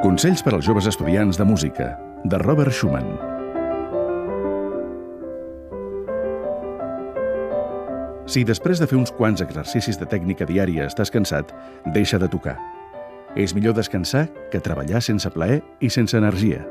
Consells per als joves estudiants de música, de Robert Schumann. Si després de fer uns quants exercicis de tècnica diària estàs cansat, deixa de tocar. És millor descansar que treballar sense plaer i sense energia.